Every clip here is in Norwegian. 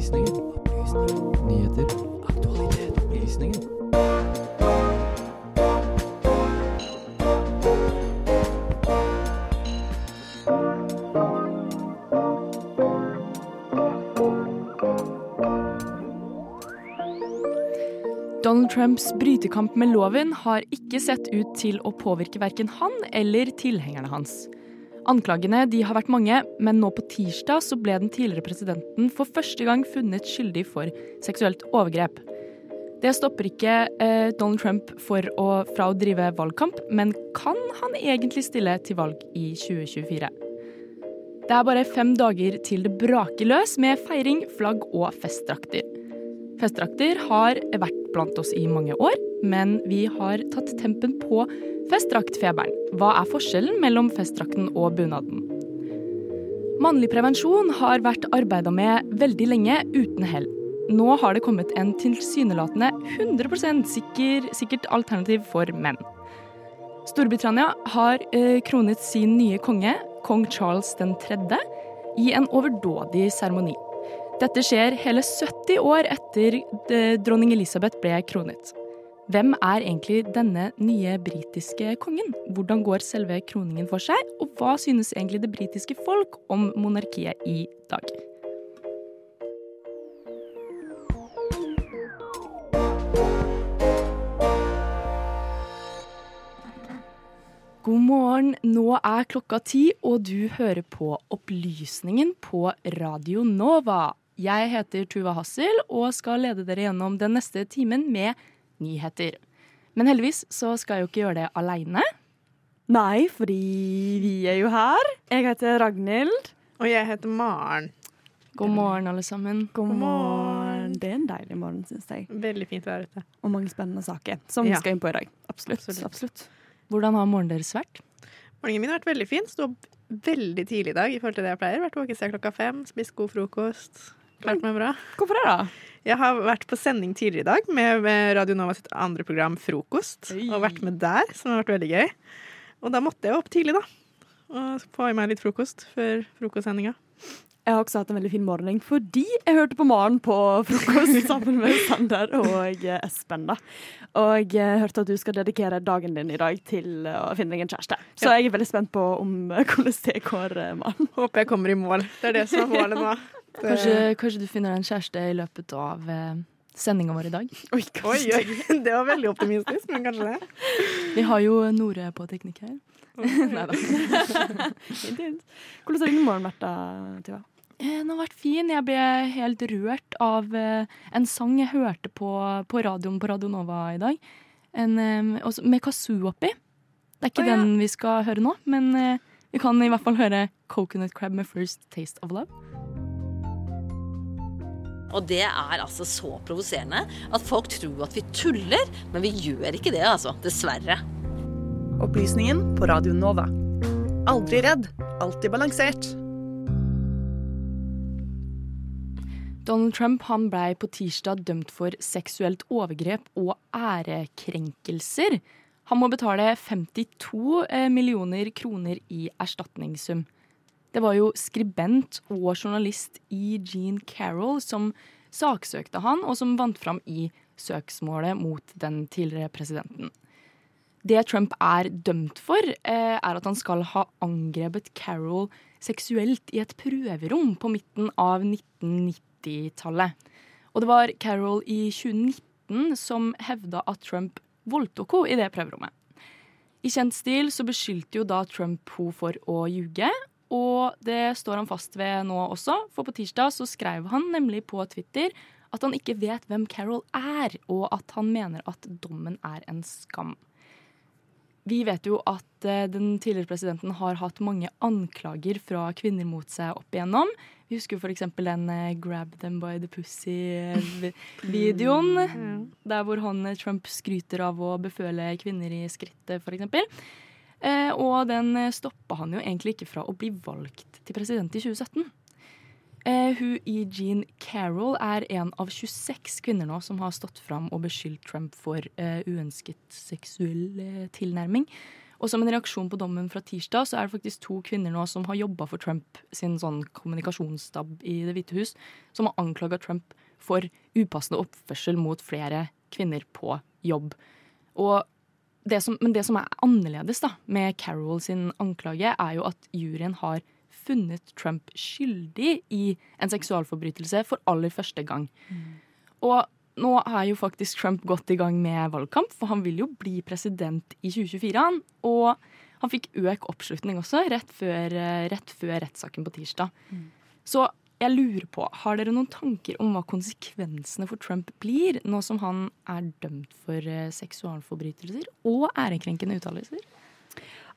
Opplysningen. Opplysninger. Nyheter. Aktualitet. Opplysninger. Donald Trumps brytekamp med loven har ikke sett ut til å påvirke verken han eller tilhengerne hans. Anklagene har vært mange, men nå på tirsdag ble den tidligere presidenten for første gang funnet skyldig for seksuelt overgrep. Det stopper ikke eh, Donald Trump å, fra å drive valgkamp, men kan han egentlig stille til valg i 2024? Det er bare fem dager til det braker løs med feiring, flagg og festdrakter. Festdrakter har vært blant oss i mange år, men vi har tatt tempen på festdraktfeberen. Hva er forskjellen mellom festdrakten og bunaden? Mannlig prevensjon har vært arbeida med veldig lenge uten hell. Nå har det kommet en tilsynelatende 100% sikker, sikkert alternativ for menn. Storbritannia har eh, kronet sin nye konge, kong Charles 3., i en overdådig seremoni. Dette skjer hele 70 år etter dronning Elisabeth ble kronet. Hvem er egentlig denne nye britiske kongen? Hvordan går selve kroningen for seg? Og hva synes egentlig det britiske folk om monarkiet i dag? God morgen, nå er klokka ti, og du hører på Opplysningen på Radio Nova. Jeg heter Tuva Hassel og skal lede dere gjennom den neste timen med nyheter. Men heldigvis så skal jeg jo ikke gjøre det aleine. Nei, fordi vi er jo her. Jeg heter Ragnhild. Og jeg heter Maren. God morgen, alle sammen. God morgen. Det er en deilig morgen, syns jeg. Veldig fint vær ute. Og mange spennende saker som vi Ja. skal inn på i dag. Absolutt. Absolutt. Absolutt. Hvordan har morgenen deres vært? Morgenen min har vært veldig fin. Sto opp veldig tidlig i dag i forhold til det jeg pleier. Vært våken siden klokka fem, spist god frokost. Klart meg bra. Hvorfor det, da? Jeg har vært på sending tidligere i dag med Radio Nova sitt andre program Frokost. Oi. Og vært med der, som har vært veldig gøy. Og da måtte jeg opp tidlig, da. Og få i meg litt frokost før frokostsendinga. Jeg har også hatt en veldig fin morgen fordi jeg hørte på Maren på frokost sammen med Sander og eh, Espen. da. Og jeg hørte at du skal dedikere dagen din i dag til eh, å finne deg en kjæreste. Så jeg er veldig spent på om eh, hvordan det går, eh, Maren. Håper jeg kommer i mål. Det er det som er målet nå. Det- Kanskje, kanskje du finner en kjæreste i løpet av eh, sendinga vår i dag? Oi, Oi, oi. Det var veldig optimistisk, men kanskje det. Vi har jo Nore på teknikk her. Nei da. Hvordan har din morgen vært, da, Tuva? Eh, Den har vært fin. Jeg ble helt rørt av eh, en sang jeg hørte på, på radioen på Radio Nova i dag. En, med kazoo oppi. Det er ikke Å, ja. den vi skal høre nå, men vi kan i hvert fall høre Coconut Crab med First Taste of Love. Og det er altså så provoserende at folk tror at vi tuller, men vi gjør ikke det, altså. Dessverre. Opplysningen på Radio Nova. Aldri redd, alltid balansert. Donald Trump han blei på tirsdag dømt for seksuelt overgrep og ærekrenkelser. Han må betale 52 eh, millioner kroner i erstatningssum. Det var jo skribent og journalist E. Jean Carroll som saksøkte han, og som vant fram i søksmålet mot den tidligere presidenten. Det Trump er dømt for, eh, er at han skal ha angrepet Carroll seksuelt i et prøverom på midten av 1990-tallet. Og det var Carroll i 2019 som hevda at Trump voldtok henne i det prøverommet. I kjent stil så beskyldte jo da Trump henne for å ljuge, og det står han fast ved nå også, for på tirsdag så skrev han nemlig på Twitter at han ikke vet hvem Carol er, og at han mener at dommen er en skam. Vi vet jo at eh, den tidligere presidenten har hatt mange anklager fra kvinner mot seg opp igjennom. Vi husker f.eks. den eh, 'Grab them by the pussy'-videoen. Der hvor han eh, Trump skryter av å beføle kvinner i skrittet, f.eks. Eh, og den stoppa han jo egentlig ikke fra å bli valgt til president i 2017. Eh, hun i Jean Carroll er en av 26 kvinner nå som har stått fram og beskyldt Trump for eh, uønsket seksuell eh, tilnærming. Og som en reaksjon på dommen fra tirsdag, så er det faktisk to kvinner nå som har jobba for Trump sin sånn kommunikasjonsstab i Det hvite hus, som har anklaga Trump for upassende oppførsel mot flere kvinner på jobb. Og det som, men det som er annerledes da, med Carol sin anklage, er jo at juryen har funnet Trump skyldig i en seksualforbrytelse for aller første gang. Og nå er jo faktisk Trump godt i gang med valgkamp, for han vil jo bli president i 2024. han. Og han fikk økt oppslutning også rett før, eh, rett før rettssaken på tirsdag. Så jeg lurer på, har dere noen tanker om hva konsekvensene for Trump blir, nå som han er dømt for eh, seksualforbrytelser og ærekrenkende uttalelser?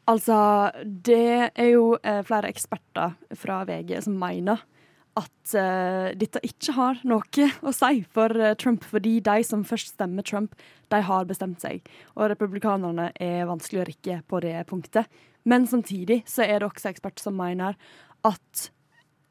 Altså, det er jo eh, flere eksperter fra VG som mener at eh, dette ikke har noe å si for eh, Trump, fordi de som først stemmer Trump, de har bestemt seg. Og republikanerne er vanskelig å rikke på det punktet. Men samtidig så er det også eksperter som mener at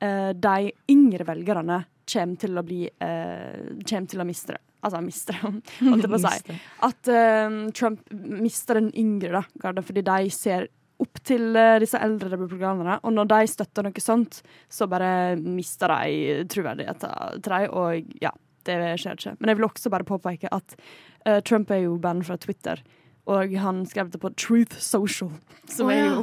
de yngre velgerne kommer til å bli eh, kommer til å miste det. Altså miste det, holdt jeg på å si. At eh, Trump mister den yngre da, fordi de ser opp til eh, disse eldre republikanerne. Og når de støtter noe sånt, så bare mister de troverdigheten til dem. Og ja, det skjer ikke. Men jeg vil også bare påpeke at eh, Trump er jo bandet fra Twitter. Og han skrev det på Truth Social, som Å, er jo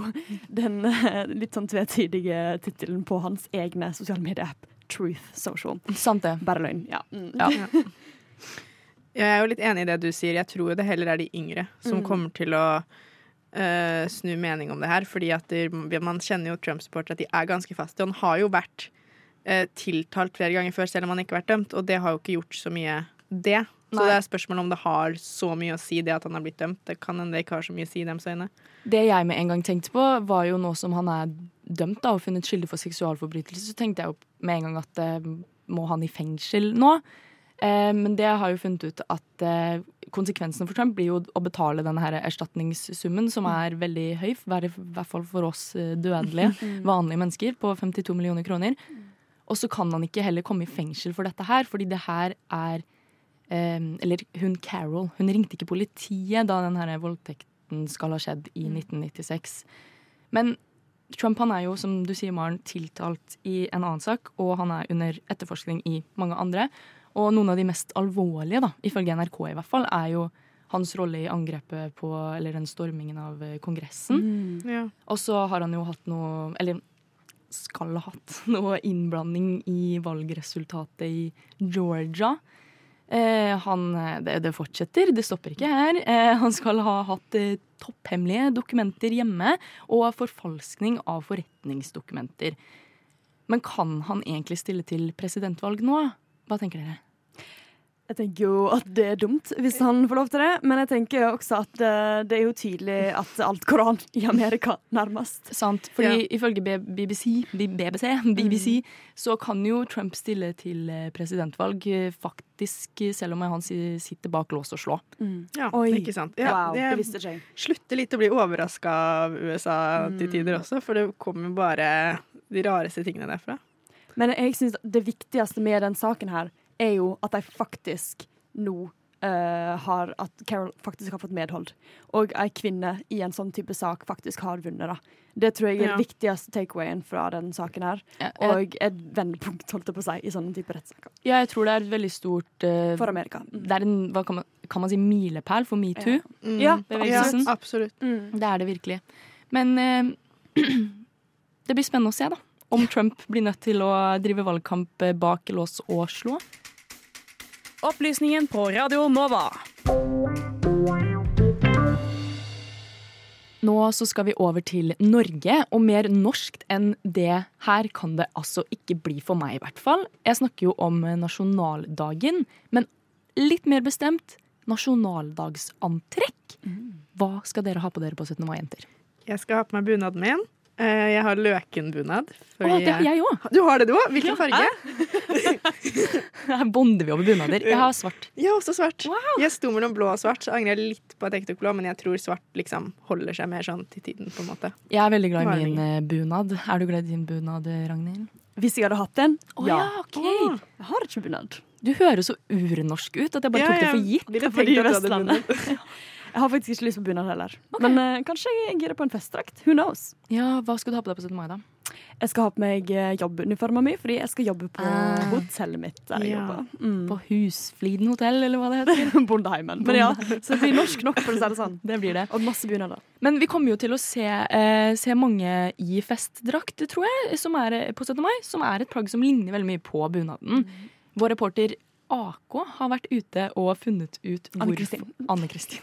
den eh, litt sånn tvetidige tittelen på hans egne sosiale medieapp. Truth Social. Sant det. Bare løgn. Ja. Mm. Ja. Jeg er jo litt enig i det du sier. Jeg tror det heller er de yngre som Mm. kommer til å uh, snu mening om det her. Fordi at det, man kjenner jo Trump-supportere at de er ganske faste. Og han har jo vært uh, tiltalt flere ganger før, selv om han ikke har vært dømt. Og det har jo ikke gjort så mye det. Så Nei. det er spørsmålet om det har så mye å si det at han har blitt dømt. Det kan hende det ikke har så mye å si i deres øyne. Det jeg med en gang tenkte på, var jo nå som han er dømt da, og funnet skyldig for seksualforbrytelse, så tenkte jeg jo med en gang at eh, må han i fengsel nå? Eh, men det har jo funnet ut at eh, konsekvensene for Trump blir jo å betale denne her erstatningssummen, som er veldig høy, i hvert fall for oss eh, dødelige, vanlige mennesker, på 52 millioner kroner. Og så kan han ikke heller komme i fengsel for dette her, fordi det her er Eller hun Carol, hun ringte ikke politiet da denne voldtekten skal ha skjedd i 1996. Men Trump han er jo, som du sier, Maren, tiltalt i en annen sak, og han er under etterforskning i mange andre. Og noen av de mest alvorlige, da, ifølge NRK i hvert fall, er jo hans rolle i angrepet på Eller den stormingen av Kongressen. Kongressen. Ja. Og så har han jo hatt noe Eller skal ha hatt noe innblanding i valgresultatet i Georgia. Eh, han, det, det fortsetter, det stopper ikke her. Eh, han skal ha hatt eh, topphemmelige dokumenter hjemme og forfalskning av forretningsdokumenter. Men kan han egentlig stille til presidentvalg nå? Hva tenker dere? Jeg tenker jo at det er dumt hvis han får lov til det, men jeg tenker også at eh, det er jo tydelig at alt går an i Amerika, nærmest. Sant, fordi Ja. ifølge BBC, BBC, BBC, mm. så kan jo Trump stille til eh, presidentvalg eh, faktisk, selv om han sitter bak lås og slå. Ja, Oi. ikke sant. Ja, wow, visste ikke jeg. slutter litt å bli overraska av USA til tider også, for det kommer bare de rareste tingene derfra. Men jeg synes det viktigste med den saken her, er jo at de faktisk nå Uh, har At Carol faktisk har fått medhold. Og ei kvinne i en sånn type sak faktisk har vunnet, da. Det tror jeg er Ja. viktigste takeawayen fra den saken her. Ja, jeg, Og et vendepunkt, holdt jeg på å si, i sånne type rettssaker. ja, jeg tror det er et veldig stort uh, For Amerika. Mm. Det er en hva kan man, kan man si, milepæl for metoo. Mm. Ja, bevegelsen. Ja, absolutt. Mm. Det er det virkelig. Men uh, det blir spennende å se, da. Om Trump blir nødt til å drive valgkamp bak lås og slå. Opplysningen på Radio Nova. Nå så skal vi over til Norge, og mer norskt enn det her kan det altså ikke bli for meg, i hvert fall. Jeg snakker jo om nasjonaldagen, men litt mer bestemt nasjonaldagsantrekk. Hva skal dere ha på dere på 17. mai, jenter? Jeg skal ha på meg bunaden min. Eh, Jeg har løkenbunad. Fordi Åh, det har jeg òg! Du har det, du òg? Hvilken farge? Her bonder vi over bunader. Jeg har svart. Jeg har også svart. Jeg sto mellom blå og svart, så angrer jeg litt på at jeg ikke tok blå, men jeg tror svart liksom holder seg mer sånn til tiden, på en måte. Jeg er veldig glad i er min eh, bunad. Er du glad i din bunad, Ragnhild? Hvis jeg hadde hatt den? Å ja, ok. Jeg har ikke bunad. Du høres så urnorsk ut at jeg bare tok det for gitt. Ville Fordi tenkt at du hadde Vestlandet. Jeg har faktisk ikke lyst på bunad heller. Men eh, kanskje jeg girer på en festdrakt. Who knows? Ja, Hva skal du ha på deg på 17. mai, da? Jeg skal ha på meg eh, jobbuniforma mi, fordi jeg skal jobbe på Ah. hotellet mitt. der jeg Ja. jobber. Mm. På Husfliden hotell, eller hva det heter? Bondeheimen. Men ja, så det blir norsk nok, for å si det sånn. Det blir det. Og masse bunader. Men vi kommer jo til å se, eh, se mange i festdrakt, tror jeg, som er eh, på 17. mai, som er et plagg som ligner veldig mye på bunaden. Vår reporter AK har vært ute og funnet ut hvorfor- Kristin. Anne Kristin.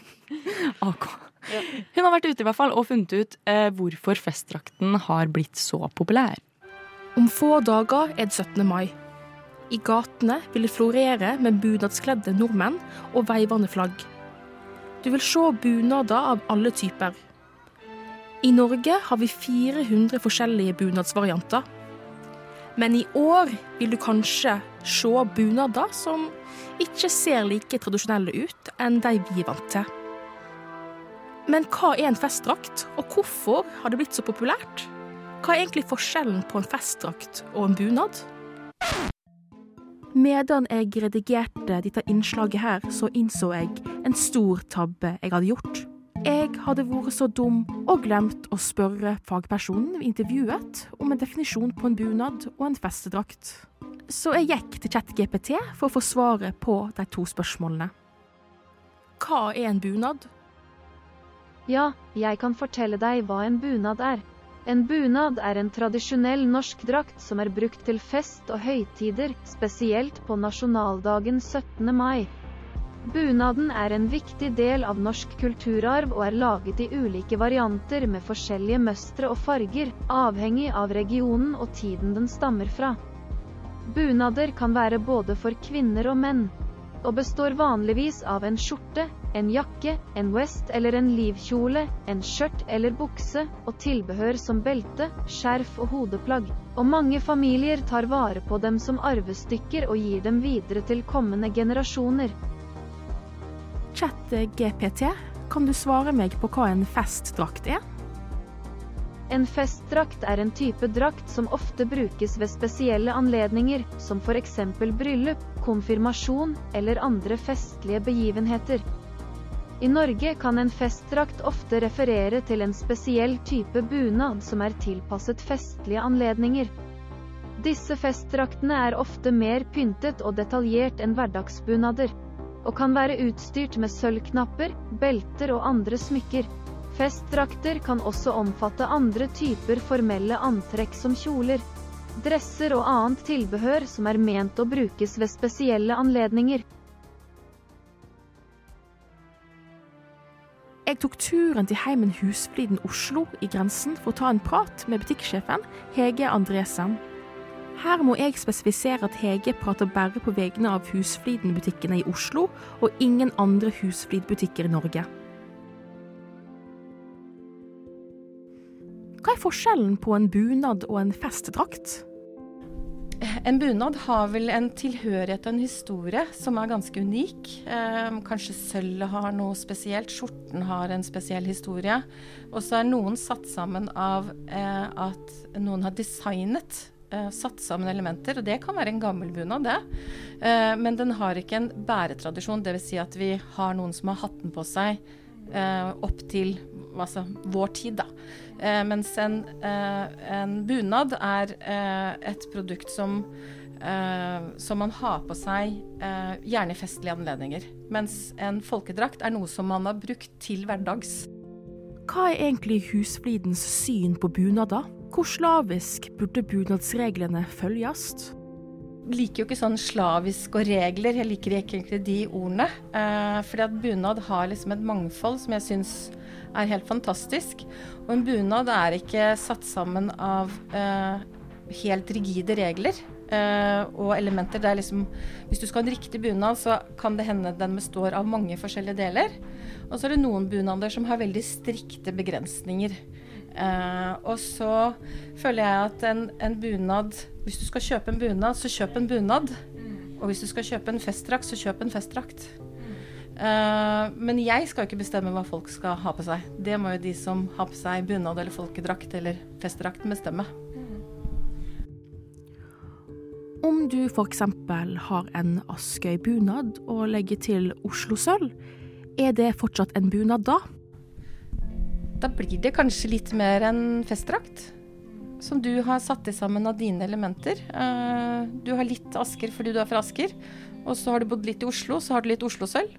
AK. Hun har vært ute i hvert fall og funnet ut eh, hvorfor festdrakten har blitt så populær. Om få dager er det 17. mai. I gatene vil det florere med bunadskledde nordmenn og veivende flagg. Du vil se bunader av alle typer. I Norge har vi 400 forskjellige bunadsvarianter. Men i år vil du kanskje se bunader som ikke ser like tradisjonelle ut enn de vi er vant til. Men hva er en festdrakt, og hvorfor har det blitt så populært? Hva er egentlig forskjellen på en festdrakt og en bunad? Medan jeg redigerte dette innslaget her, så innså jeg en stor tabbe jeg hadde gjort. Jeg hadde vært så dum og glemt å spørre fagpersonen vi intervjuet om en definisjon på en bunad og en festedrakt. Så jeg gikk til ChatGPT for å få svaret på de to spørsmålene. Hva er en bunad? Ja, jeg kan fortelle deg hva en bunad er. En bunad er en tradisjonell norsk drakt som er brukt til fest og høytider, spesielt på nasjonaldagen 17. mai. Bunaden er en viktig del av norsk kulturarv og er laget i ulike varianter med forskjellige mønstre og farger, avhengig av regionen og tiden den stammer fra. Bunader kan være både for kvinner og menn, og består vanligvis av en skjorte, en jakke, en vest eller en livkjole, en skjørt eller bukse, og tilbehør som belte, skjerf og hodeplagg. Og mange familier tar vare på dem som arvestykker og gir dem videre til kommende generasjoner. ChatGPT, kan du svare meg på hva en festdrakt er? En festdrakt er en type drakt som ofte brukes ved spesielle anledninger, som eksempel bryllup, konfirmasjon eller andre festlige begivenheter. I Norge kan en festdrakt ofte referere til en spesiell type bunad som er tilpasset festlige anledninger. Disse festdraktene er ofte mer pyntet og detaljert enn hverdagsbunader, og kan være utstyrt med sølvknapper, belter og andre smykker. Festdrakter kan også omfatte andre typer formelle antrekk som kjoler, dresser og annet tilbehør som er ment å brukes ved spesielle anledninger. Jeg tok turen til heimen Husfliden Oslo i grensen for å ta en prat med butikksjefen Hege Andresen. Her må jeg spesifisere at Hege prater bare på vegne av Husfliden-butikkene i Oslo, og ingen andre Husflid-butikker i Norge. Hva er forskjellen på en bunad og en festedrakt? En bunad har vel en tilhørighet og en historie som er ganske unik. Eh, kanskje sølvet har noe spesielt, skjorten har en spesiell historie. Og så er noen satt sammen av eh, at noen har designet, eh, satt sammen elementer. Og det kan være en gammel bunad, det. Uh, men den har ikke en bæretradisjon. Dvs. Si at vi har noen som har hatt den på seg uh, opp til altså, vår tid, da. Mens en, en bunad er et produkt som, Uh, som man har på seg uh, gjerne i festlige anledninger. Mens en folkedrakt er noe som man har brukt til hverdags. Hva er egentlig Husflidens syn på bunader? Hvor slavisk burde bunadsreglene følges? liker jo ikke sånn slavisk og regler, jeg liker ikke egentlig de ordene. Eh, fordi at bunad har liksom et mangfold som jeg syns er helt fantastisk. Og en bunad er ikke satt sammen av eh, helt rigide regler eh, og elementer. Det er liksom Hvis du skal ha en riktig bunad, så kan det hende den består av mange forskjellige deler. Og så er det noen bunader som har veldig strikte begrensninger. Eh, og så føler jeg at en, en bunad Hvis du skal kjøpe en bunad, så kjøp en bunad. Og hvis du skal kjøpe en festdrakt, så kjøp en festdrakt. Eh, men jeg skal jo ikke bestemme hva folk skal ha på seg. Det må jo de som har på seg bunad eller folkedrakt eller festdrakt bestemme. Om du f.eks. har en Askøy-bunad og legger til Oslo-sølv, Er det fortsatt en bunad da? Da blir det kanskje litt mer en festdrakt. Som du har satt i sammen av dine elementer. Eh, du har litt Asker fordi du er fra Asker. Og så har du bodd litt i Oslo, så har du litt Oslo-sølv.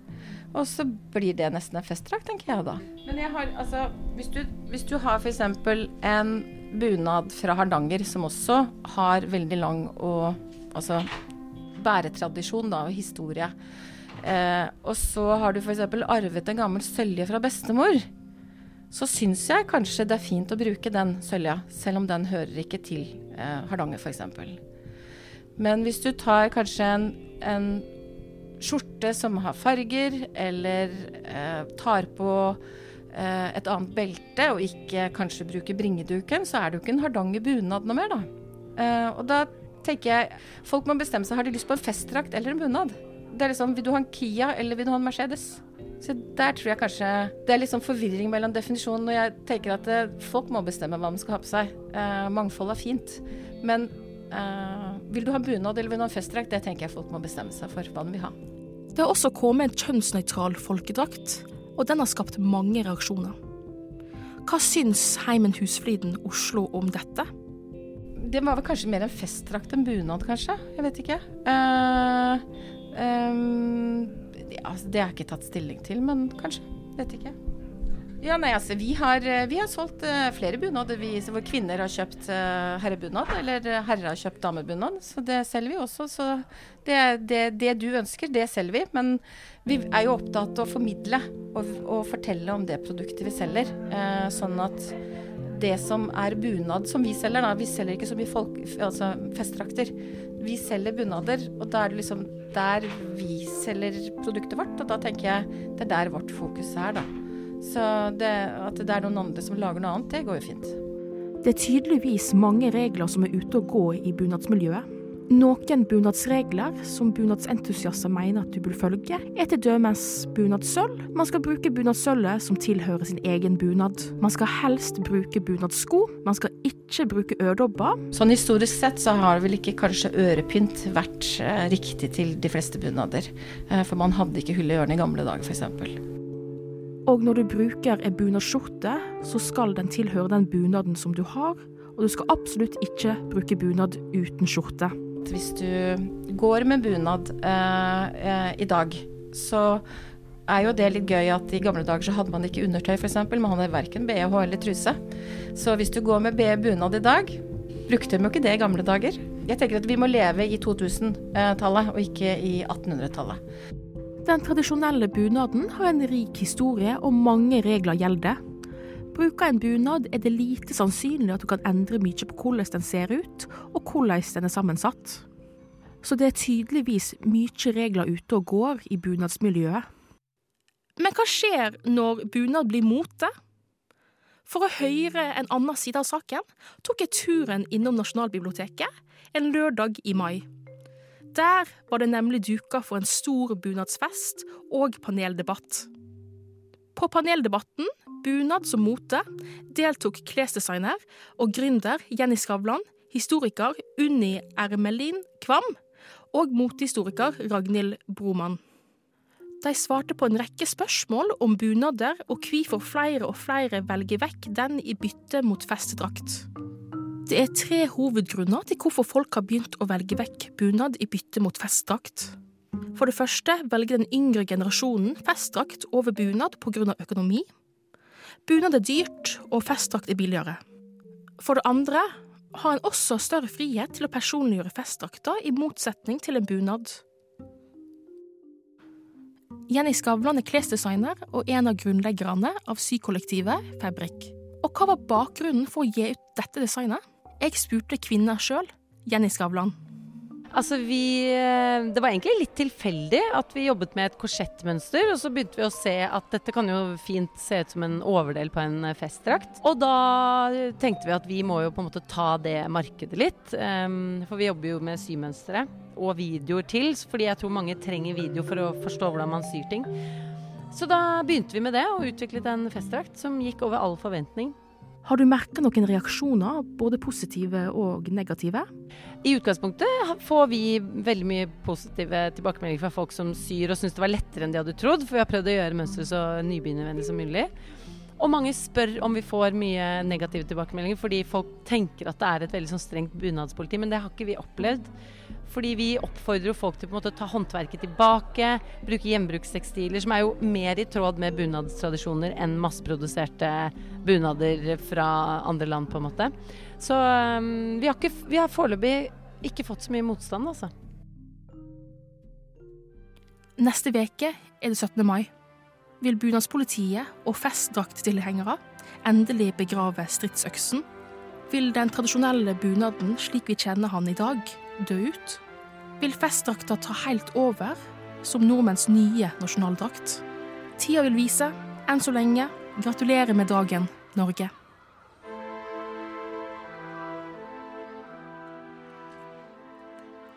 Og så blir det nesten en festdrakt, tenker jeg da. Men jeg har, altså, hvis du, hvis du har f.eks. en bunad fra Hardanger som også har veldig lang og altså bæretradisjon da, og historie. Eh, og så har du f.eks. arvet en gammel sølje fra bestemor. Så syns jeg kanskje det er fint å bruke den sølja, selv om den hører ikke til eh, Hardanger f.eks. Men hvis du tar kanskje en, en skjorte som har farger, eller eh, tar på eh, et annet belte og ikke kanskje bruker bringeduken, så er det jo ikke en Hardanger bunad noe mer, da. Eh, og da tenker jeg folk må bestemme seg. Har de lyst på en festdrakt eller en bunad? Det er liksom, Vil du ha en Kia eller vil du ha en Mercedes? Så der tror jeg kanskje Det er litt sånn forvirring mellom definisjonen, og jeg tenker at det, folk må bestemme hva de skal ha på seg. Eh, mangfold er fint. Men eh, vil du ha bunad eller vil du ha en festdrakt, det tenker jeg folk må bestemme seg for hva de vil ha. Det har også kommet en kjønnsnøytral folkedrakt, og den har skapt mange reaksjoner. Hva syns Heimen Husfliden Oslo om dette? Det var vel kanskje mer en festdrakt enn bunad, kanskje. Jeg vet ikke. Uh, um, ja, det har jeg ikke tatt stilling til, men kanskje. Vet ikke. Ja, nei, altså, vi har, vi har solgt uh, flere bunader vi, hvor kvinner har kjøpt uh, herrebunad, eller herrer har kjøpt damebunad. Så det selger vi også. Så det, det, det, du ønsker, det selger vi. Men vi er jo opptatt av å formidle og, og fortelle om det produktet vi selger. Uh, sånn at det som er bunad som vi selger, da. Vi selger ikke så mye folk, altså festdrakter. Vi selger bunader, og da er det liksom der vi selger produktet vårt. Og da tenker jeg det er der vårt fokus er, da. Så det, at det er noen andre som lager noe annet, det går jo fint. Det er tydeligvis mange regler som er ute og går i bunadsmiljøet. Noen bunadsregler som bunadsentusiaster mener at du bør følge, er til dømes bunadssølv. Man skal bruke bunadssølvet som tilhører sin egen bunad. Man skal helst bruke bunadssko. Man skal ikke bruke øredobber. Sånn historisk sett så har vel ikke kanskje ørepynt vært eh, riktig til de fleste bunader. Eh, for man hadde ikke hull i ørene i gamle dager, f.eks. Og når du bruker en bunadsskjorte, så skal den tilhøre den bunaden som du har, og du skal absolutt ikke bruke bunad uten skjorte. Hvis du går med bunad eh, eh, i dag, så er jo det litt gøy at i gamle dager så hadde man ikke undertøy f.eks. Man hadde verken BH eller truse. Så hvis du går med bunad i dag, brukte de jo ikke det i gamle dager. Jeg tenker at vi må leve i 2000-tallet og ikke i 1800-tallet. Den tradisjonelle bunaden har en rik historie, og mange regler gjelder. Bruker en bunad er det lite sannsynlig at du kan endre mye på hvordan den ser ut, og hvordan den er sammensatt. Så det er tydeligvis mye regler ute og går i bunadsmiljøet. Men hva skjer når bunad blir mote? For å høre en annen side av saken tok jeg turen innom Nasjonalbiblioteket en lørdag i mai. Der var det nemlig duka for en stor bunadsfest og paneldebatt. På paneldebatten, Bunad som mote, deltok klesdesigner og gründer Jenny Skavlan, historiker Unni Ermelin Kvam og motehistoriker Ragnhild Broman. De svarte på en rekke spørsmål om bunader og hvorfor flere og flere velger vekk den i bytte mot festedrakt. Det er tre hovedgrunner til hvorfor folk har begynt å velge vekk bunad i bytte mot festdrakt. For det første velger den yngre generasjonen festdrakt over bunad pga. økonomi. Bunad er dyrt, og festdrakt er billigere. For det andre har en også større frihet til å personliggjøre festdrakta, i motsetning til en bunad. Jenny Skavlan er klesdesigner og en av grunnleggerne av sykollektivet Fabrik. Og hva var bakgrunnen for å gi ut dette designet? Jeg spurte kvinna sjøl, Jenny Skavlan. Altså vi, eh, Det var egentlig litt tilfeldig at vi jobbet med et korsettmønster. Og så begynte vi å se at dette kan jo fint se ut som en overdel på en festdrakt. Og da tenkte vi at vi må jo på en måte ta det markedet litt. Um, for vi jobber jo med symønstre og videoer til. Fordi jeg tror mange trenger video for å forstå hvordan man syr ting. Så da begynte vi med det og utviklet en festdrakt som gikk over all forventning. Har du merka noen reaksjoner, både positive og negative? I utgangspunktet får vi veldig mye positive tilbakemeldinger fra folk som syr og syns det var lettere enn de hadde trodd, for vi har prøvd å gjøre mønsteret så nybegynnervennlig som mulig. Og mange spør om vi får mye negative tilbakemeldinger fordi folk tenker at det er et veldig sånn strengt bunadspoliti, men det har ikke vi opplevd. Fordi vi oppfordrer folk til å ta håndverket tilbake, bruke gjenbrukstekstiler, som er jo mer i tråd med bunadstradisjoner enn masseproduserte bunader fra andre land, på en måte. Så um, vi har, ikke, har foreløpig ikke fått så mye motstand, altså. Neste veke er det 17. mai. Vil bunadspolitiet og festdrakttilhengere endelig begrave stridsøksen? Vil den tradisjonelle bunaden slik vi kjenner han i dag, dø ut? Vil festdrakta ta helt over som nordmenns nye nasjonaldrakt? Tida vil vise. Enn så lenge, gratulerer med dagen, Norge.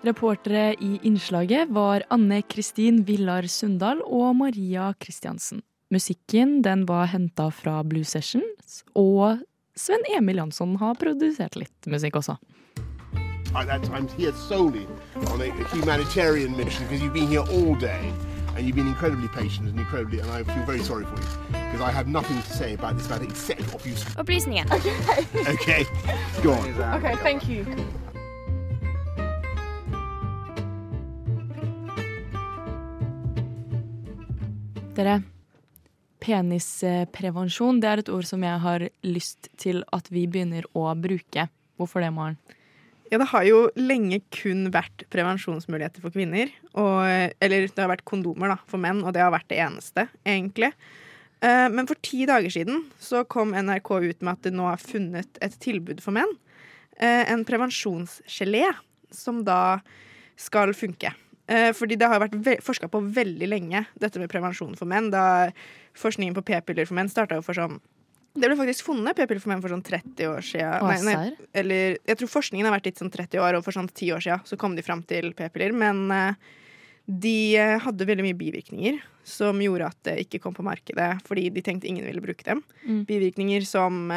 Reportere i innslaget var Anne Kristin Villar Sundal og Maria Kristiansen. Musikken den var henta fra Blue Sessions, og Sven Emil Jansson har produsert litt musikk også. I, that's, I'm here solely on a, a humanitarian mission because you've been here all day and you've been incredibly patient and incredibly, and I feel very sorry for you because I have nothing to say about this matter except obviously. you. Opplysningen. Okay, go on. Okay, thank you. Dere, penisprevensjon det er et ord som jeg har lyst til at vi begynner å bruke. Hvorfor det, Maren? Ja, det har jo lenge kun vært prevensjonsmuligheter for kvinner. Og, eller det har vært kondomer da, for menn, og det har vært det eneste, egentlig. Eh, Men for ti dager siden så kom NRK ut med at det nå har funnet et tilbud for menn. Eh, En prevensjonsgelé som da skal funke. Eh, Fordi det har vært forska på veldig lenge, dette med prevensjon for menn. Da forskningen på p-piller for menn starta jo for sånn Det ble faktisk funnet p-piller for menn for sånn 30 år siden. Nei, nei, eller jeg tror forskningen har vært litt sånn 30 år, og for sånn 10 år siden så kom de fram til p-piller. Men eh, de eh, hadde veldig mye bivirkninger som gjorde at det ikke kom på markedet, fordi de tenkte ingen ville bruke dem. Mm. Bivirkninger som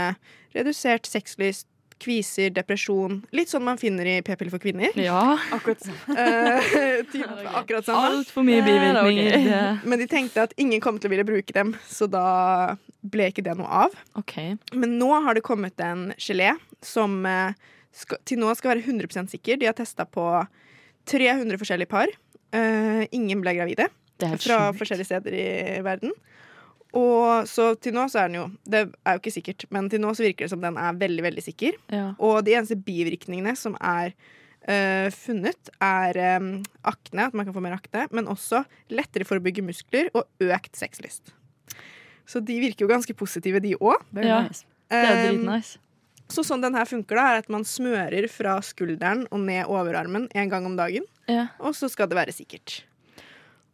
redusert sexlyst, kviser, depresjon. Litt sånn man finner i p-piller for kvinner. Ja. Akkurat sånn. Eh, typ, akkurat sånn. Altfor mye bivirkninger. Okay. Men de tenkte at ingen kom til å ville bruke dem, så da ble ikke det noe av. Ok. Men nå har det kommet en gelé som eh, skal, til nå skal være 100 sikker. De har testa på 300 forskjellige par. Uh, ingen ble gravide Det er helt fra sjukt. forskjellige steder i verden. Og så til nå så er den jo Det er jo ikke sikkert, men til nå så virker det som den er veldig, veldig sikker. Ja. Og de eneste bivirkningene som er eh, funnet, er eh, akne, at man kan få mer akne, men også lettere for å bygge muskler og økt sexlyst. Så de virker jo ganske positive, de òg. Ja, nice. det er dritnice. Så sånn den her funker, da, er at man smører fra skulderen og ned overarmen en gang om dagen. Ja. Og så skal det være sikkert.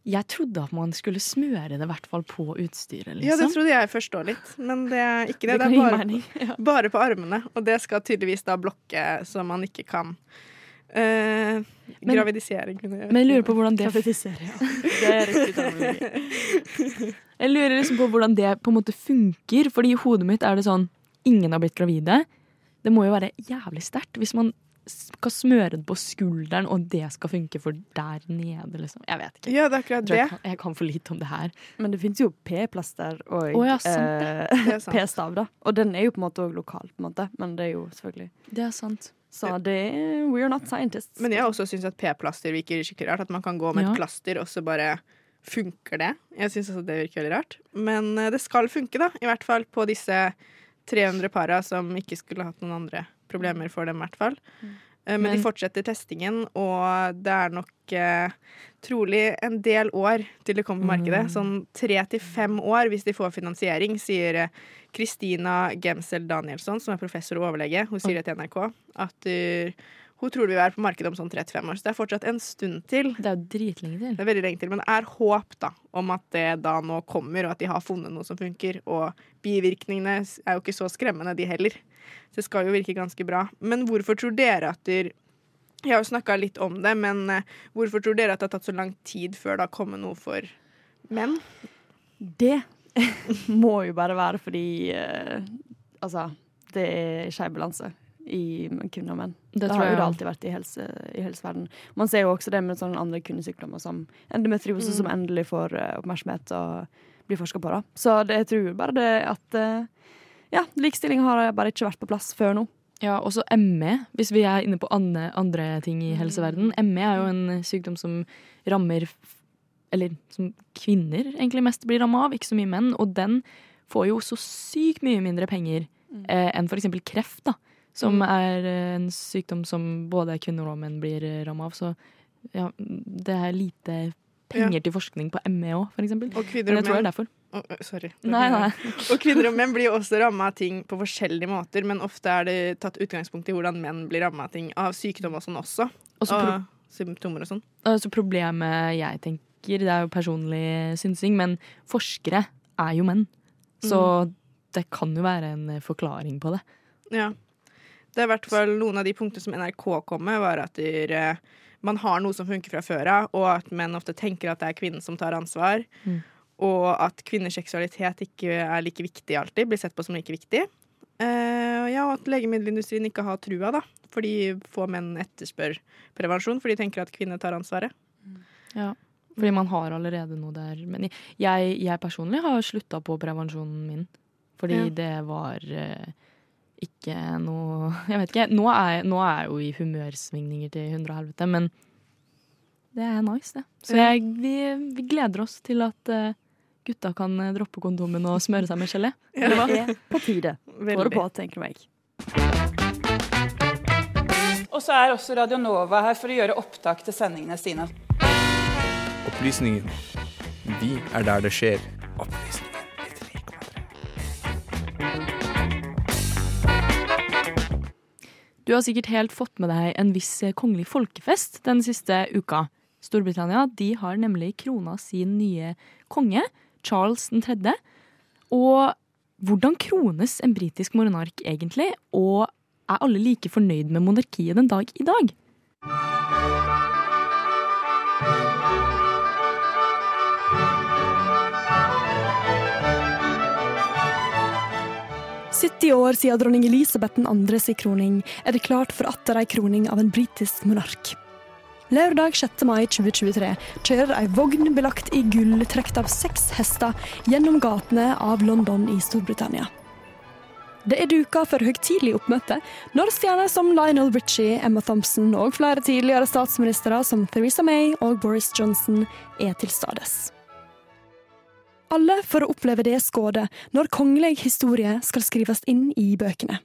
Jeg trodde at man skulle smøre det i hvert fall på utstyret. Liksom. Ja, det trodde jeg først òg litt, men det er ikke det. Det Det, er bare, mening, bare på armene, og det skal tydeligvis da blokke så man ikke kan eh, Men- Gravidisering. kunne jeg- Men jeg lurer på hvordan det Gravidisere, ja. Det er riktig. Jeg lurer liksom på hvordan det på en måte funker, fordi i hodet mitt er det sånn Ingen har blitt gravide. Det må jo være jævlig sterkt hvis man skal smøre det på skulderen, og det skal funke for der nede, liksom. Jeg vet ikke. Ja, det er akkurat det. jeg kan, jeg kan for lite om det her. Men det finnes jo P-plaster og oh, ja, eh. P-stav, da. Og den er jo på en måte òg lokal, på en måte. men det er jo selvfølgelig Det er sant. Så det er We're not scientists. Men jeg også syns at p-plaster virker skikkelig rart. At man kan gå med Ja. et plaster, og så bare funker det. Jeg syns også det virker veldig rart. Men eh, det skal funke, da. I hvert fall på disse 300 para som ikke skulle hatt noen andre problemer for dem, i hvert fall. Mm. Men, Men- de fortsetter testingen, og det er nok eh, trolig en del år til det kommer på markedet. Mm. Sånn tre til fem år hvis de får finansiering, sier eh, Kristina Gemsel Danielsson, som er professor og overlege. Hun sier det til NRK. At eh, hun tror det vil være på markedet om sånn 35 år. Så det er fortsatt en stund til. Det er jo dritlenge til. Det er veldig lenge til, Men det er håp da om at det da nå kommer, og at de har funnet noe som funker. Og bivirkningene er jo ikke så skremmende, de heller. Så det skal jo virke ganske bra. Men hvorfor tror dere at dere Jeg har jo snakka litt om det, men eh, hvorfor tror dere at det har tatt så lang tid før det har kommet noe for menn? Det må jo bare være fordi uh, Altså, det er skeiv balanse i kvinner og menn. Det Det, har jo det alltid vært i, helse, i helseverden. Man ser jo også det med sånne andre kvinnesykdommer som endometriose, Mm. som endelig får eh, oppmerksomhet og blir forska på. da. Så det, jeg tror bare det at eh, ja, likestilling har bare ikke vært på plass før nå. Ja, også ME, hvis vi er inne på andre, andre ting i helseverden. ME er jo en sykdom som rammer Eller som kvinner egentlig mest blir ramma av, ikke så mye menn. Og den får jo så sykt mye mindre penger eh, enn f.eks. kreft, da. Som Mm. er eh, en sykdom som både kvinner og menn blir ramma av. Så ja, det er lite penger til forskning på ME òg, eksempel. Og kvinner og jeg tror det menn- å, sorry. Nei, nei. Og kvinner og menn blir jo også ramma av ting på forskjellige måter, men ofte er det tatt utgangspunkt i hvordan menn blir ramma av ting, av sykdom og sånn også. Også og symptomer og sånn. Altså problemet jeg tenker, det er jo personlig synsing, men forskere er jo menn. Så det kan jo være en forklaring på det. Ja. Det er i hvert fall noen av de punktene som NRK kom med, var at der, eh, man har noe som funker fra før av, og at menn ofte tenker at det er kvinnen som tar ansvar. Mm. Og at kvinners seksualitet ikke er like viktig alltid, blir sett på som like viktig. Uh, ja, og at legemiddelindustrien ikke har trua, da. Fordi få menn etterspør prevensjon, for de tenker at kvinner tar ansvaret. Ja. Fordi man har allerede noe der. Men jeg, jeg personlig har slutta på prevensjonen min. Fordi Ja. det var eh, ikke noe Jeg vet ikke. Nå er, nå er jeg jo i humørsvingninger til hundre og helvete, men det er nice, det. Så jeg, vi, vi gleder oss til at uh, gutta kan eh, droppe kondomen og smøre seg med gelé. Det er på tide. Går det på, tenker jeg. Og så er også Radio Nova her for å gjøre opptak til sendingene sine. Opplysningen. Vi er der det skjer. Du har sikkert helt fått med deg en viss eh, kongelig folkefest den siste uka. Storbritannia de har nemlig krona sin nye konge, Charles 3. Og hvordan krones en britisk monark egentlig? Og er alle like fornøyd med monarkiet den dag i dag? 70 år siden dronning Elisabeth 2. sin kroning er det klart for atter ei kroning av en britisk monark. Lørdag 6. mai 2023 kjører ei vogn belagt i gull trukket av seks hester gjennom gatene av London i Storbritannia. Det er duka for høytidelig oppmøte når stjerner som Lionel Richie, Emma Thompson og flere tidligere statsministre som Theresa May og Boris Johnson er til stades. Alle for å oppleve det skådet når kongelig historie skal skrives inn i bøkene.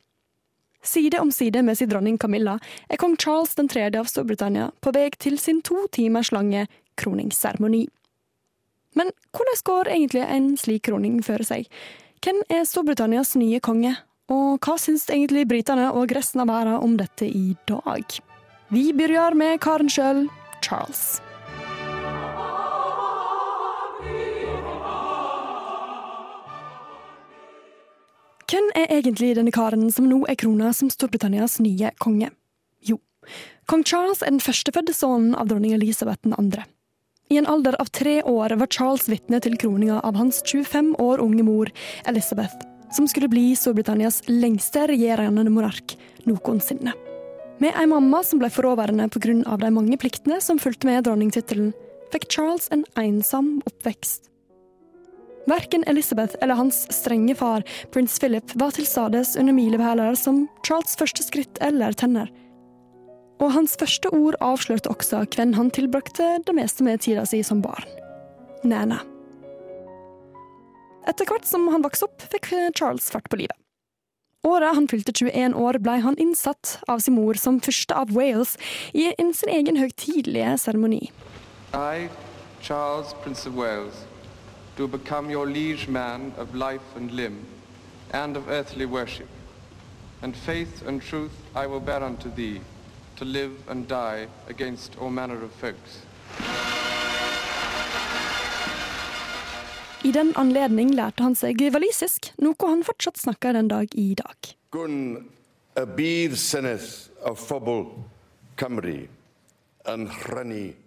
Side om side med sin dronning Camilla er kong Charles 3. av Storbritannia på vei til sin to timers lange kroningsseremoni. Men hvordan går egentlig en slik kroning for seg? Hvem er Storbritannias nye konge? Og hva syns egentlig britene og resten av verden om dette i dag? Vi begynner med karen sjøl, Charles. Hvem er egentlig denne karen som nå er krona som Storbritannias nye konge? Jo, kong Charles er den førstefødte sønnen av dronning Elisabeth 2. I en alder av tre år var Charles vitne til kroninga av hans 25 år unge mor, Elizabeth, som skulle bli Storbritannias lengste regjerende monark noensinne. Med ei mamma som ble fraværende pga. de mange pliktene som fulgte med dronningtittelen, fikk Charles en ensom oppvekst. Verken Elizabeth eller hans strenge far, prins Philip, var til stades under milepæler som Charles' første skritt eller tenner. Og hans første ord avslørte også hvem han tilbrakte det meste med tida si som barn. Nana. Etter hvert som han vokste opp, fikk Charles fart på livet. Året han fylte 21 år, ble han innsatt av sin mor som første av Wales i sin egen høytidelige seremoni. I, Charles, Prince of Wales, do become your liege man of life and limb, and of earthly worship. And faith and truth I will bear unto thee, to live and die against all manner of folks. I den anledning lærte han seg walisisk, noe han fortsatt snakker den dag i dag. Gun y bydd senes a Kamri nrystw.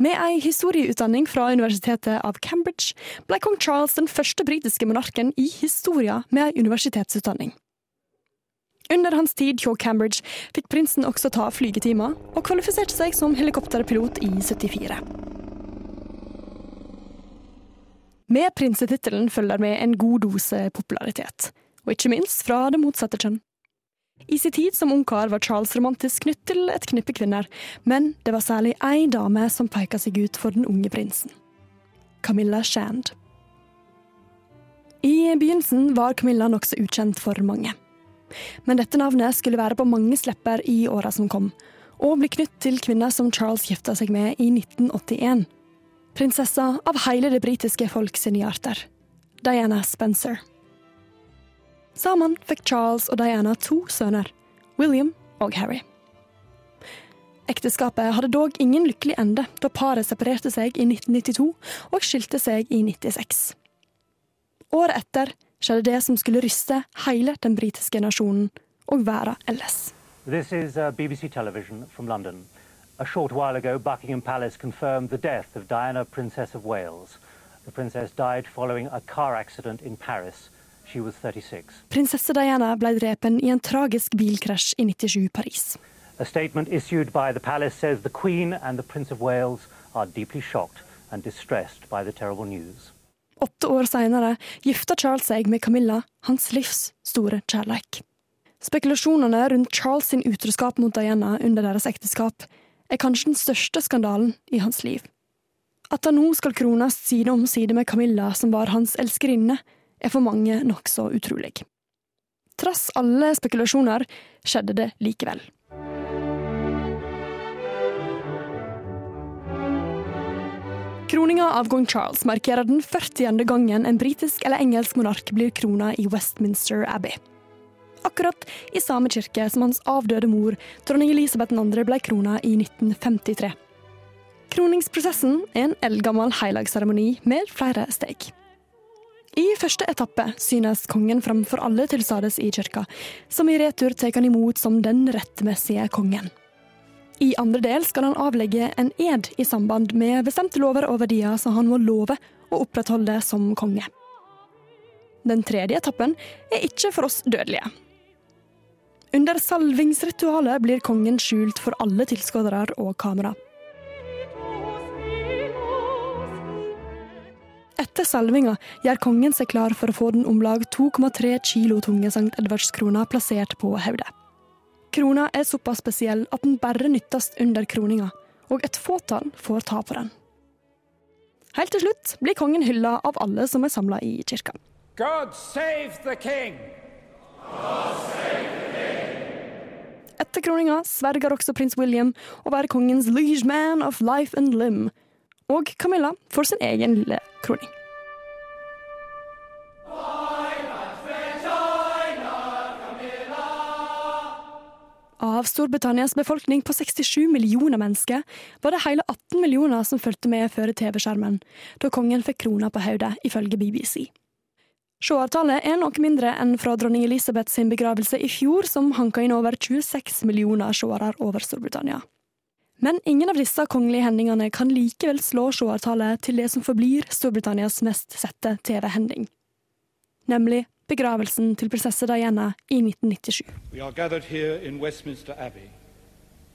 Med ei historieutdanning fra Universitetet av Cambridge ble kong Charles den første britiske monarken i historia med ei universitetsutdanning. Under hans tid hjå Cambridge fikk prinsen også ta flygetimer, og kvalifiserte seg som helikopterpilot i 74. Med prinsetittelen følger med en god dose popularitet, og ikke minst fra det motsatte kjønn. I sin tid som ungkar var Charles romantisk knytt til et knippe kvinner, men det var særlig ei dame som peka seg ut for den unge prinsen. Camilla Shand. I begynnelsen var Camilla nokså ukjent for mange. Men dette navnet skulle være på manges lepper i åra som kom, og bli knytt til kvinner som Charles gifta seg med i 1981. Prinsessa av hele det britiske folk sine hjerter. Diana Spencer. Sammen fikk Charles og Diana to sønner, William og Harry. Ekteskapet hadde dog ingen lykkelig ende da paret separerte seg i 1992 og skilte seg i 96. Året etter skjedde det som skulle ryste hele den britiske nasjonen og verden ellers. This is uh, BBC Television from London. A short while ago, Buckingham Palace confirmed the death of Diana, Princess of Wales. The princess died following a car accident in Paris. She was 36. Prinsesse Diana ble drepen i en tragisk bilkrasj i 97 Paris. A statement issued by the palace says the Queen and the Prince of Wales are deeply shocked and distressed by the terrible news. Åtte år senere gifta Charles seg med Camilla, hans livs store kjærleik. Spekulasjonene rundt Charles sin utroskap mot Diana under deres ekteskap er kanskje den største skandalen i hans liv. At han nå skal krones side om side med Camilla, som var hans elskerinne, er for mange nokså utrolig. Trass alle spekulasjoner skjedde det likevel. Kroninga av kong Charles markerer den 40. gangen en britisk eller engelsk monark blir krona i Westminster Abbey. Akkurat i samme kirke som hans avdøde mor, dronning Elisabeth 2., ble krona i 1953. Kroningsprosessen er en eldgammel helligseremoni med flere steg. I første etappe synes kongen framfor alle til stades i kirka, som i retur tar han imot som den rettmessige kongen. I andre del skal han avlegge en ed i samband med bestemte lover og verdier som han må love å opprettholde som konge. Den tredje etappen er ikke for oss dødelige. Under salvingsritualet blir kongen skjult for alle tilskuere og kamera. Etter salvinga gjør kongen seg klar for å få den om lag 2,3 kilo tunge St. Edvardskrona plassert på hodet. Krona er såpass spesiell at den bare nyttes under kroninga, og et fåtall får ta på den. Helt til slutt blir kongen hylla av alle som er samla i kirka. God save the king! Etter kroninga sverger også prins William å være kongens liege man of life and limb, og Camilla får sin egen lille kroning. Av Storbritannias befolkning på 67 millioner mennesker var det hele 18 millioner som fulgte med før TV-skjermen, da kongen fikk krona på hodet, ifølge BBC. Seertallet er noe mindre enn fra dronning Elisabeth sin begravelse i fjor, som hanka inn over 26 millioner seere over Storbritannia. Men ingen av disse kongelige hendingene kan likevel slå seertallet til det som forblir Storbritannias mest sette TV-hending, nemlig begravelsen til prinsesse Diana i 1997. We are gathered here in Westminster Abbey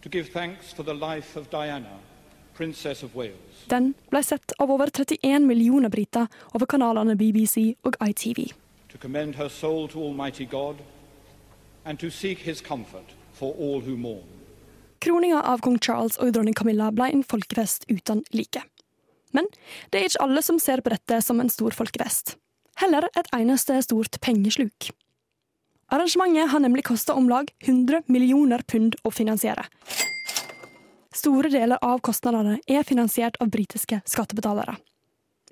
to give thanks for the life of Diana, Princess of Wales. Den ble sett av over 31 millioner briter over kanalene BBC og ITV. to commend her soul to Almighty God, and to seek his comfort for all who mourn. Kroninga av kong Charles og dronning Camilla ble en folkefest uten like. Men det er ikke alle som ser på dette som en stor folkefest. Heller et eneste stort pengesluk. Arrangementet har nemlig kosta om lag 100 millioner pund å finansiere. Store deler av kostnadene er finansiert av britiske skattebetalere.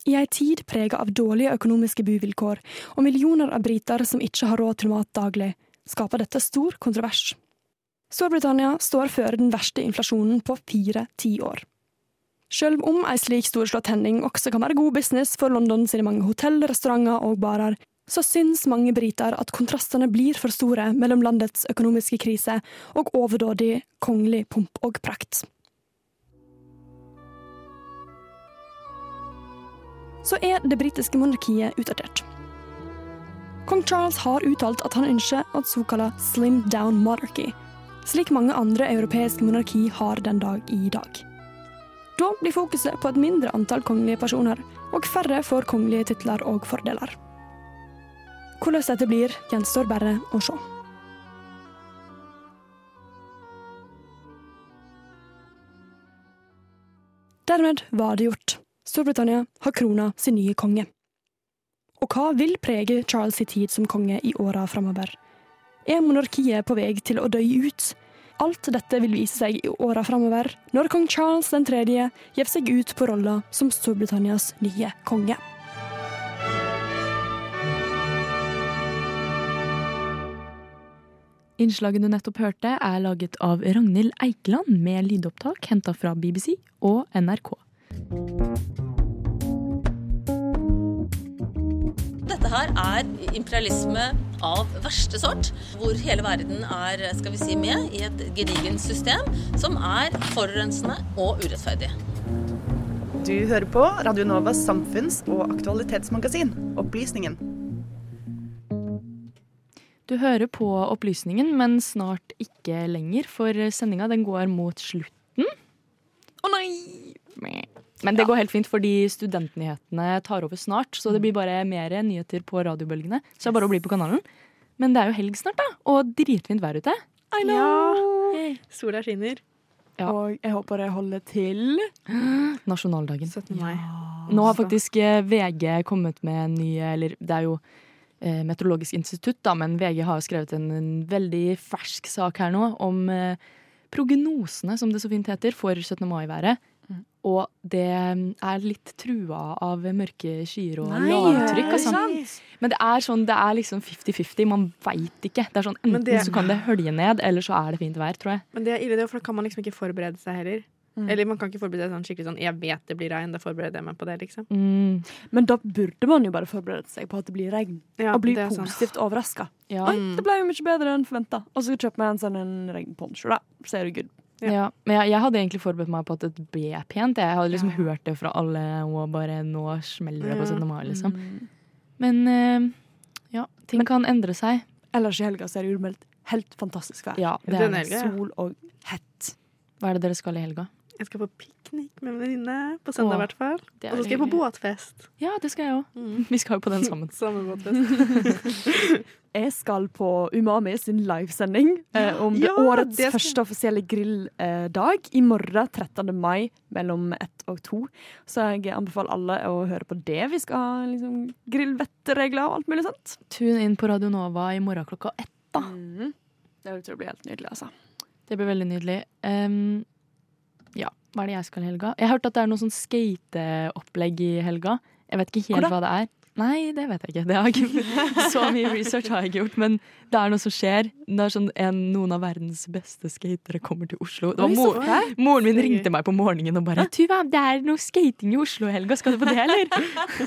I ei tid prega av dårlige økonomiske buvilkår og millioner av briter som ikke har råd til mat daglig, skaper dette stor kontrovers. Storbritannia står før den verste inflasjonen på fire tiår. Selv om ei slik storslått hending også kan være god business for London sine mange hotell, restauranter og barer, så syns mange briter at kontrastene blir for store mellom landets økonomiske krise og overdådig kongelig pomp og prakt. Så er det britiske monarkiet utdatert. Kong Charles har uttalt at han ønsker et såkalt slim down monarchy, slik mange andre europeiske monarki har den dag i dag. Da blir fokuset på et mindre antall kongelige personer, og færre får kongelige titler og fordeler. Hvordan dette blir, gjenstår bare å se. Dermed var det gjort. Storbritannia har krona sin nye konge. Og hva vil prege Charles' tid som konge i åra framover? Er monarkiet på vei til å dø ut? Alt dette vil vise seg i åra framover, når kong Charles 3. gir seg ut på rolla som Storbritannias nye konge. Innslaget du nettopp hørte, er laget av Ragnhild Eikeland med lydopptak henta fra BBC og NRK. Dette her er imperialisme av verste sort, hvor hele verden er skal vi si, med i et gedigent system som er forurensende og urettferdig. Du hører på Radio Novas samfunns- og aktualitetsmagasin, Opplysningen. Du hører på Opplysningen, men snart ikke lenger, for sendinga den går mot slutten. Å nei! Men det går helt fint, fordi studentnyhetene tar over snart. Så det blir bare mer nyheter på radiobølgene. Så det er bare å bli på kanalen. Men det er jo helg snart, da. Og dritfint vær ute. I know! Sola skinner. Og jeg håper det holder til Nasjonaldagen. 17. mai. Nå har faktisk eh, VG kommet med en ny Eller det er jo eh, Meteorologisk institutt, da, men VG har skrevet en, en veldig fersk sak her nå om eh, prognosene, som det så fint heter, for 17. mai-været. Og det er litt trua av mørke skyer og Nei, lavtrykk. Altså. Men det er sånn, det er liksom 50-50. Man veit ikke. Det er sånn, Enten det- så kan det hølje ned, eller så er det fint vær, tror jeg. Men det er ille, det, for da kan man liksom ikke forberede seg heller. Mm. Eller man kan ikke forberede seg sånn skikkelig sånn Jeg vet det blir regn, da forbereder jeg meg på det, liksom. Men da burde man jo bare forberede seg på at det blir regn. Ja, og bli positivt overraska. Ja. Oi, Mm. det ble jo mye bedre enn forventa. Og så kjøper meg en sånn en regnponcho, da. Så er du good. Ja. Men jeg, jeg hadde egentlig forberedt meg på at det ble pent. Jeg hadde liksom hørt det fra alle, og bare nå smeller det på Ja. 17. mai, liksom. Mm. Men uh, ja, ting kan endre seg. Ellers i helga så er det jo helt fantastisk vær. Ja, det er. Sol og hett. Hva er det dere skal i helga? Jeg skal på piknik med en venninne. På søndag, i hvert fall. Og så skal jeg på båtfest. Ja, det skal jeg òg. Vi skal jo på den sammen. Samme båtfest. Jeg skal på Umami sin livesending eh, om det Ja, årets det skal- første offisielle grilldag. I morgen 13. mai mellom ett og to. Så jeg anbefaler alle å høre på det. Vi skal ha liksom, grillvettregler og alt mulig sånt. Tune inn på Radio Nova i morgen klokka ett. da. Det tror jeg blir helt nydelig, altså. Det blir veldig nydelig. Em, ja, hva er det jeg skal i helga? Jeg har hørt at det er noe sånn skateopplegg i helga. Jeg vet ikke helt hva det er. Nei, det vet jeg ikke. Det har ikke. Så mye research har jeg ikke gjort, men det er noe som skjer. Det er sånn en, Noen av verdens beste skatere kommer til Oslo. Oi, mor moren min ringte meg på morgenen og bare 'Tuva, det er noe skating i Oslo i helga, skal du på det, eller?'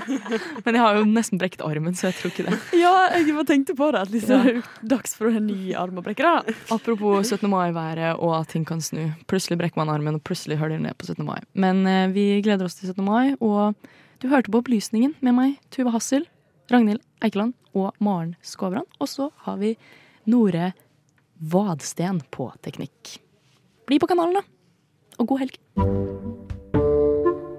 Men jeg har jo nesten brekt armen, så jeg tror ikke det. Ja, jeg bare tenkte på det. At liksom, Ja. dags for en ny armbrekker. da. Apropos 17. mai-været og at ting kan snu. Plutselig brekker man armen, og plutselig hører det ned på 17. mai. Men eh, vi gleder oss til 17. mai, og du hørte på Opplysningen med meg, Tuva Hassel, Ragnhild Eikeland og Maren Skåbrand. Og så har vi Nore Vadsten på teknikk. Bli på kanalen, da. Og god helg.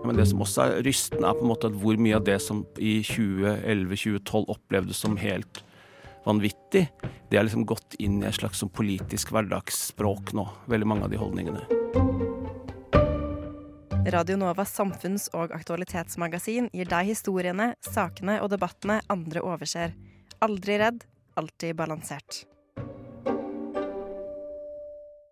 Men det som også er rystende, er på en måte at hvor mye av det som i 2011-2012 opplevdes som helt vanvittig, det er liksom gått inn i et slags sånn politisk hverdagsspråk nå. Veldig mange av de holdningene. Radio Novas samfunns- og aktualitetsmagasin gir deg historiene, sakene og debattene andre overser. Aldri redd, alltid balansert.